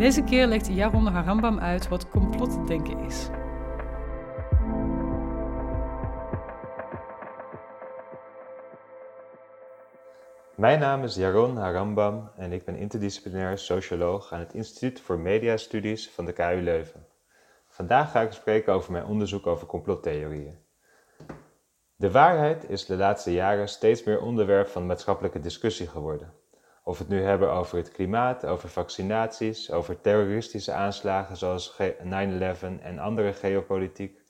Deze keer legt Jaron Harambam uit wat complotdenken is. Mijn naam is Jaron Harambam en ik ben interdisciplinair socioloog aan het Instituut voor Mediastudies van de KU Leuven. Vandaag ga ik spreken over mijn onderzoek over complottheorieën. De waarheid is de laatste jaren steeds meer onderwerp van maatschappelijke discussie geworden. Of we het nu hebben over het klimaat, over vaccinaties, over terroristische aanslagen zoals 9-11 en andere geopolitiek,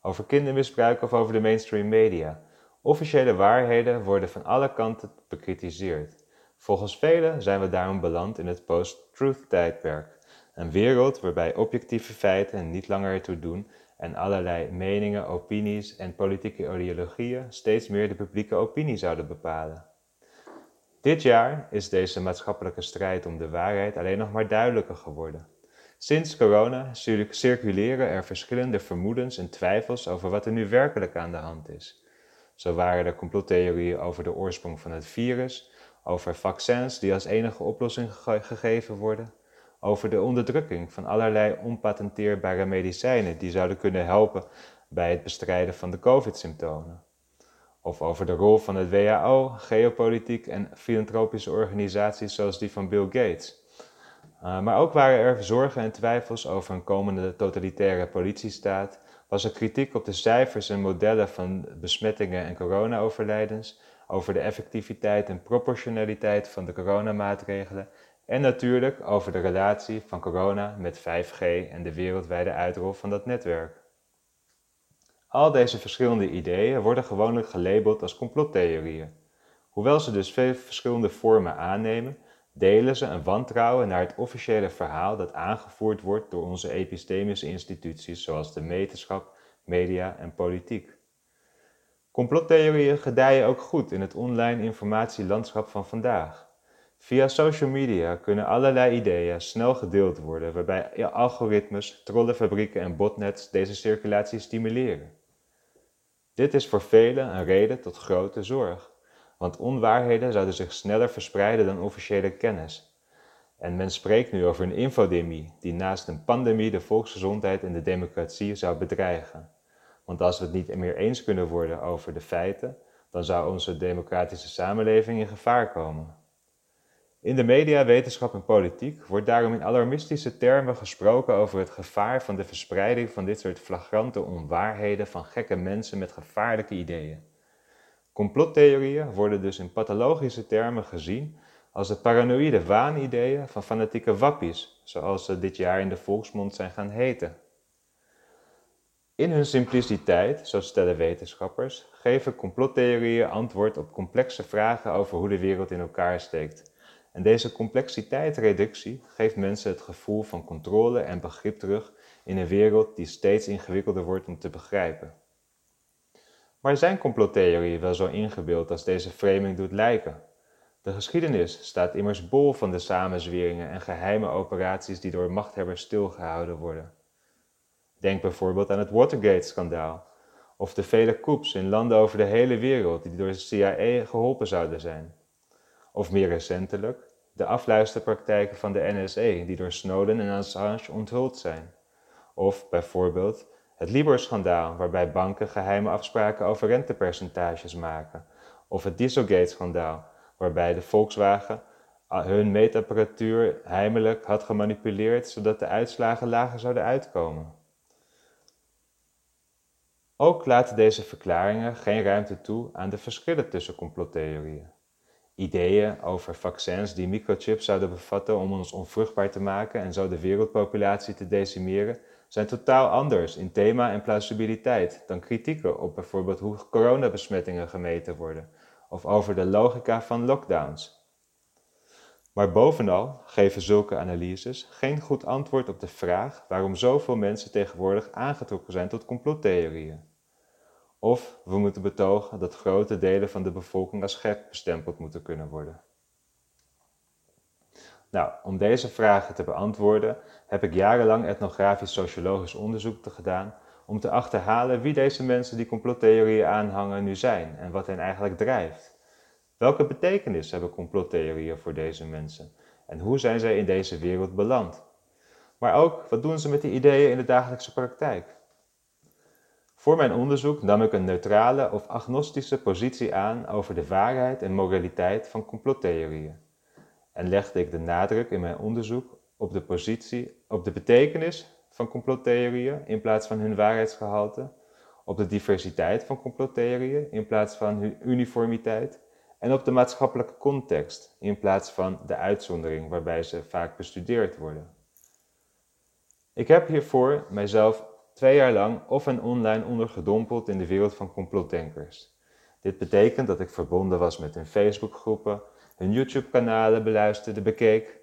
over kindermisbruik of over de mainstream media. Officiële waarheden worden van alle kanten bekritiseerd. Volgens velen zijn we daarom beland in het post-truth tijdperk, een wereld waarbij objectieve feiten niet langer ertoe doen en allerlei meningen, opinies en politieke ideologieën steeds meer de publieke opinie zouden bepalen. Dit jaar is deze maatschappelijke strijd om de waarheid alleen nog maar duidelijker geworden. Sinds corona circuleren er verschillende vermoedens en twijfels over wat er nu werkelijk aan de hand is. Zo waren er complottheorieën over de oorsprong van het virus, over vaccins die als enige oplossing gegeven worden, over de onderdrukking van allerlei onpatenteerbare medicijnen die zouden kunnen helpen bij het bestrijden van de COVID-symptomen of over de rol van het WHO, geopolitiek en filantropische organisaties zoals die van Bill Gates. Uh, maar ook waren er zorgen en twijfels over een komende totalitaire politiestaat, was er kritiek op de cijfers en modellen van besmettingen en corona-overlijdens, over de effectiviteit en proportionaliteit van de coronamaatregelen en natuurlijk over de relatie van corona met 5G en de wereldwijde uitrol van dat netwerk. Al deze verschillende ideeën worden gewoonlijk gelabeld als complottheorieën. Hoewel ze dus veel verschillende vormen aannemen, delen ze een wantrouwen naar het officiële verhaal dat aangevoerd wordt door onze epistemische instituties zoals de wetenschap, media en politiek. Complottheorieën gedijen ook goed in het online informatielandschap van vandaag. Via social media kunnen allerlei ideeën snel gedeeld worden, waarbij algoritmes, trollenfabrieken en botnets deze circulatie stimuleren. Dit is voor velen een reden tot grote zorg, want onwaarheden zouden zich sneller verspreiden dan officiële kennis. En men spreekt nu over een infodemie die naast een pandemie de volksgezondheid en de democratie zou bedreigen. Want als we het niet meer eens kunnen worden over de feiten, dan zou onze democratische samenleving in gevaar komen. In de media, wetenschap en politiek wordt daarom in alarmistische termen gesproken over het gevaar van de verspreiding van dit soort flagrante onwaarheden van gekke mensen met gevaarlijke ideeën. Complottheorieën worden dus in pathologische termen gezien als de paranoïde waanideeën van fanatieke wappies, zoals ze dit jaar in de volksmond zijn gaan heten. In hun simpliciteit, zo stellen wetenschappers, geven complottheorieën antwoord op complexe vragen over hoe de wereld in elkaar steekt en deze complexiteitsreductie geeft mensen het gevoel van controle en begrip terug in een wereld die steeds ingewikkelder wordt om te begrijpen. Maar zijn complottheorieën wel zo ingebeeld als deze framing doet lijken? De geschiedenis staat immers bol van de samenzweringen en geheime operaties die door machthebbers stilgehouden worden. Denk bijvoorbeeld aan het Watergate-schandaal of de vele coups in landen over de hele wereld die door de CIA geholpen zouden zijn. Of meer recentelijk, de afluisterpraktijken van de NSA die door Snowden en Assange onthuld zijn. Of bijvoorbeeld het Libor-schandaal waarbij banken geheime afspraken over rentepercentages maken. Of het Dieselgate-schandaal waarbij de Volkswagen hun meetapparatuur heimelijk had gemanipuleerd zodat de uitslagen lager zouden uitkomen. Ook laten deze verklaringen geen ruimte toe aan de verschillen tussen complottheorieën. Ideeën over vaccins die microchips zouden bevatten om ons onvruchtbaar te maken en zo de wereldpopulatie te decimeren, zijn totaal anders in thema en plausibiliteit dan kritieken op bijvoorbeeld hoe coronabesmettingen gemeten worden of over de logica van lockdowns. Maar bovenal geven zulke analyses geen goed antwoord op de vraag waarom zoveel mensen tegenwoordig aangetrokken zijn tot complottheorieën. Of we moeten betogen dat grote delen van de bevolking als gek bestempeld moeten kunnen worden. Nou, om deze vragen te beantwoorden heb ik jarenlang etnografisch-sociologisch onderzoek gedaan om te achterhalen wie deze mensen die complottheorieën aanhangen nu zijn en wat hen eigenlijk drijft. Welke betekenis hebben complottheorieën voor deze mensen en hoe zijn zij in deze wereld beland? Maar ook, wat doen ze met die ideeën in de dagelijkse praktijk? Voor mijn onderzoek nam ik een neutrale of agnostische positie aan over de waarheid en moraliteit van complottheorieën. En legde ik de nadruk in mijn onderzoek op de positie, op de betekenis van complottheorieën in plaats van hun waarheidsgehalte, op de diversiteit van complottheorieën in plaats van hun uniformiteit en op de maatschappelijke context in plaats van de uitzondering waarbij ze vaak bestudeerd worden. Ik heb hiervoor mijzelf twee jaar lang of en online ondergedompeld in de wereld van complotdenkers. Dit betekent dat ik verbonden was met hun Facebookgroepen, hun YouTube-kanalen beluisterde, bekeek,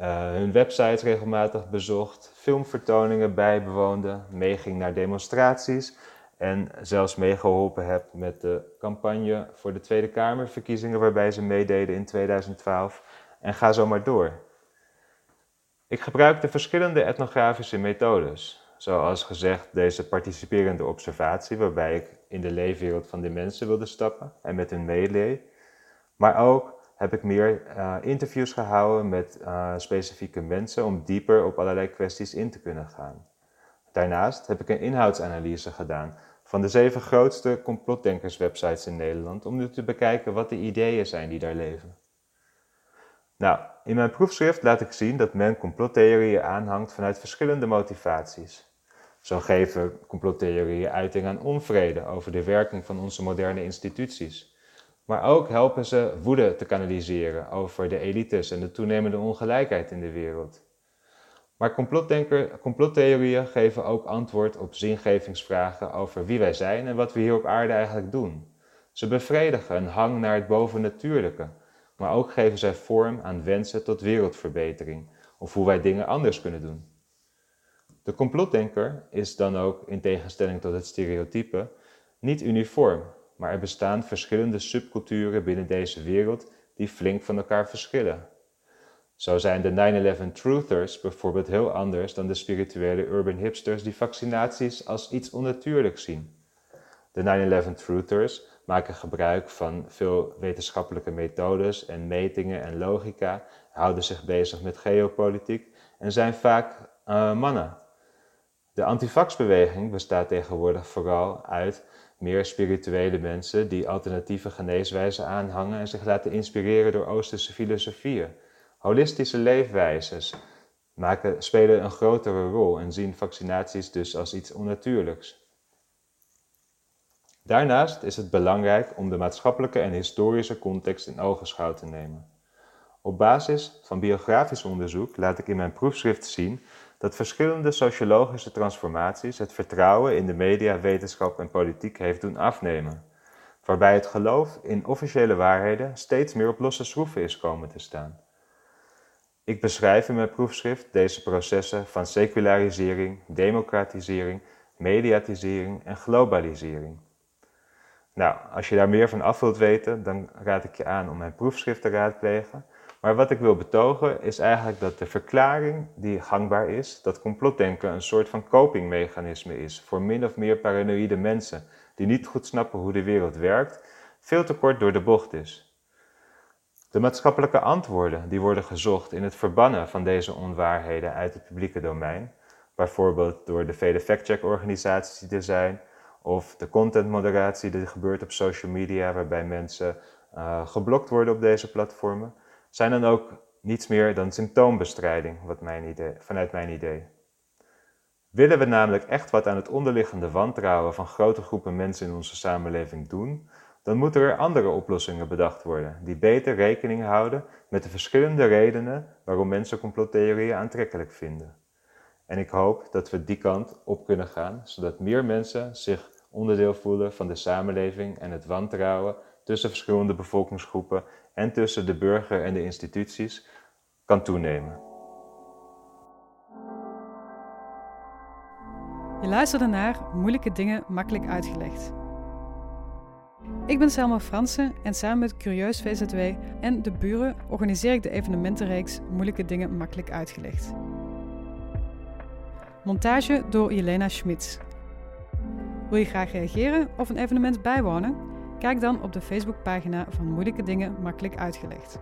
uh, hun websites regelmatig bezocht, filmvertoningen bijbewoonde, meeging naar demonstraties en zelfs meegeholpen heb met de campagne voor de Tweede Kamerverkiezingen waarbij ze meededen in 2012 en ga zo maar door. Ik gebruikte verschillende etnografische methodes, zoals gezegd deze participerende observatie waarbij ik in de leefwereld van de mensen wilde stappen en met hun meeleef, maar ook heb ik meer uh, interviews gehouden met uh, specifieke mensen om dieper op allerlei kwesties in te kunnen gaan. Daarnaast heb ik een inhoudsanalyse gedaan van de zeven grootste complotdenkerswebsites in Nederland om nu te bekijken wat de ideeën zijn die daar leven. Nou, in mijn proefschrift laat ik zien dat men complottheorieën aanhangt vanuit verschillende motivaties. Zo geven complottheorieën uiting aan onvrede over de werking van onze moderne instituties. Maar ook helpen ze woede te kanaliseren over de elites en de toenemende ongelijkheid in de wereld. Maar complottheorieën geven ook antwoord op zingevingsvragen over wie wij zijn en wat we hier op aarde eigenlijk doen. Ze bevredigen een hang naar het bovennatuurlijke, maar ook geven zij vorm aan wensen tot wereldverbetering of hoe wij dingen anders kunnen doen. De complotdenker is dan ook, in tegenstelling tot het stereotype, niet uniform, maar er bestaan verschillende subculturen binnen deze wereld die flink van elkaar verschillen. Zo zijn de 9-11 truthers bijvoorbeeld heel anders dan de spirituele urban hipsters die vaccinaties als iets onnatuurlijks zien. De 9-11 truthers maken gebruik van veel wetenschappelijke methodes en metingen en logica, houden zich bezig met geopolitiek en zijn vaak uh, mannen. De antivaxbeweging bestaat tegenwoordig vooral uit meer spirituele mensen die alternatieve geneeswijzen aanhangen en zich laten inspireren door Oosterse filosofieën. Holistische leefwijzes spelen een grotere rol en zien vaccinaties dus als iets onnatuurlijks. Daarnaast is het belangrijk om de maatschappelijke en historische context in ogenschouw te nemen. Op basis van biografisch onderzoek laat ik in mijn proefschrift zien dat verschillende sociologische transformaties het vertrouwen in de media, wetenschap en politiek heeft doen afnemen, waarbij het geloof in officiële waarheden steeds meer op losse schroeven is komen te staan. Ik beschrijf in mijn proefschrift deze processen van secularisering, democratisering, mediatisering en globalisering. Nou, als je daar meer van af wilt weten, dan raad ik je aan om mijn proefschrift te raadplegen. Maar wat ik wil betogen is eigenlijk dat de verklaring die gangbaar is, dat complotdenken een soort van copingmechanisme is voor min of meer paranoïde mensen die niet goed snappen hoe de wereld werkt, veel te kort door de bocht is. De maatschappelijke antwoorden die worden gezocht in het verbannen van deze onwaarheden uit het publieke domein, bijvoorbeeld door de vele fact-check-organisaties die er zijn, of de contentmoderatie die gebeurt op social media, waarbij mensen uh, geblokt worden op deze platformen, zijn dan ook niets meer dan symptoombestrijding, wat vanuit mijn idee. Willen we namelijk echt wat aan het onderliggende wantrouwen van grote groepen mensen in onze samenleving doen, dan moeten er andere oplossingen bedacht worden, die beter rekening houden met de verschillende redenen waarom mensen complottheorieën aantrekkelijk vinden. En ik hoop dat we die kant op kunnen gaan, zodat meer mensen zich onderdeel voelen van de samenleving en het wantrouwen tussen verschillende bevolkingsgroepen en tussen de burger en de instituties kan toenemen. Je luisterde naar Moeilijke Dingen Makkelijk Uitgelegd. Ik ben Selma Fransen en samen met Curieus VZW en de buren organiseer ik de evenementenreeks Moeilijke Dingen Makkelijk Uitgelegd. Montage door Jelena Schmitz. Wil je graag reageren of een evenement bijwonen? Kijk dan op de Facebookpagina van Moeilijke Dingen Makkelijk Uitgelegd.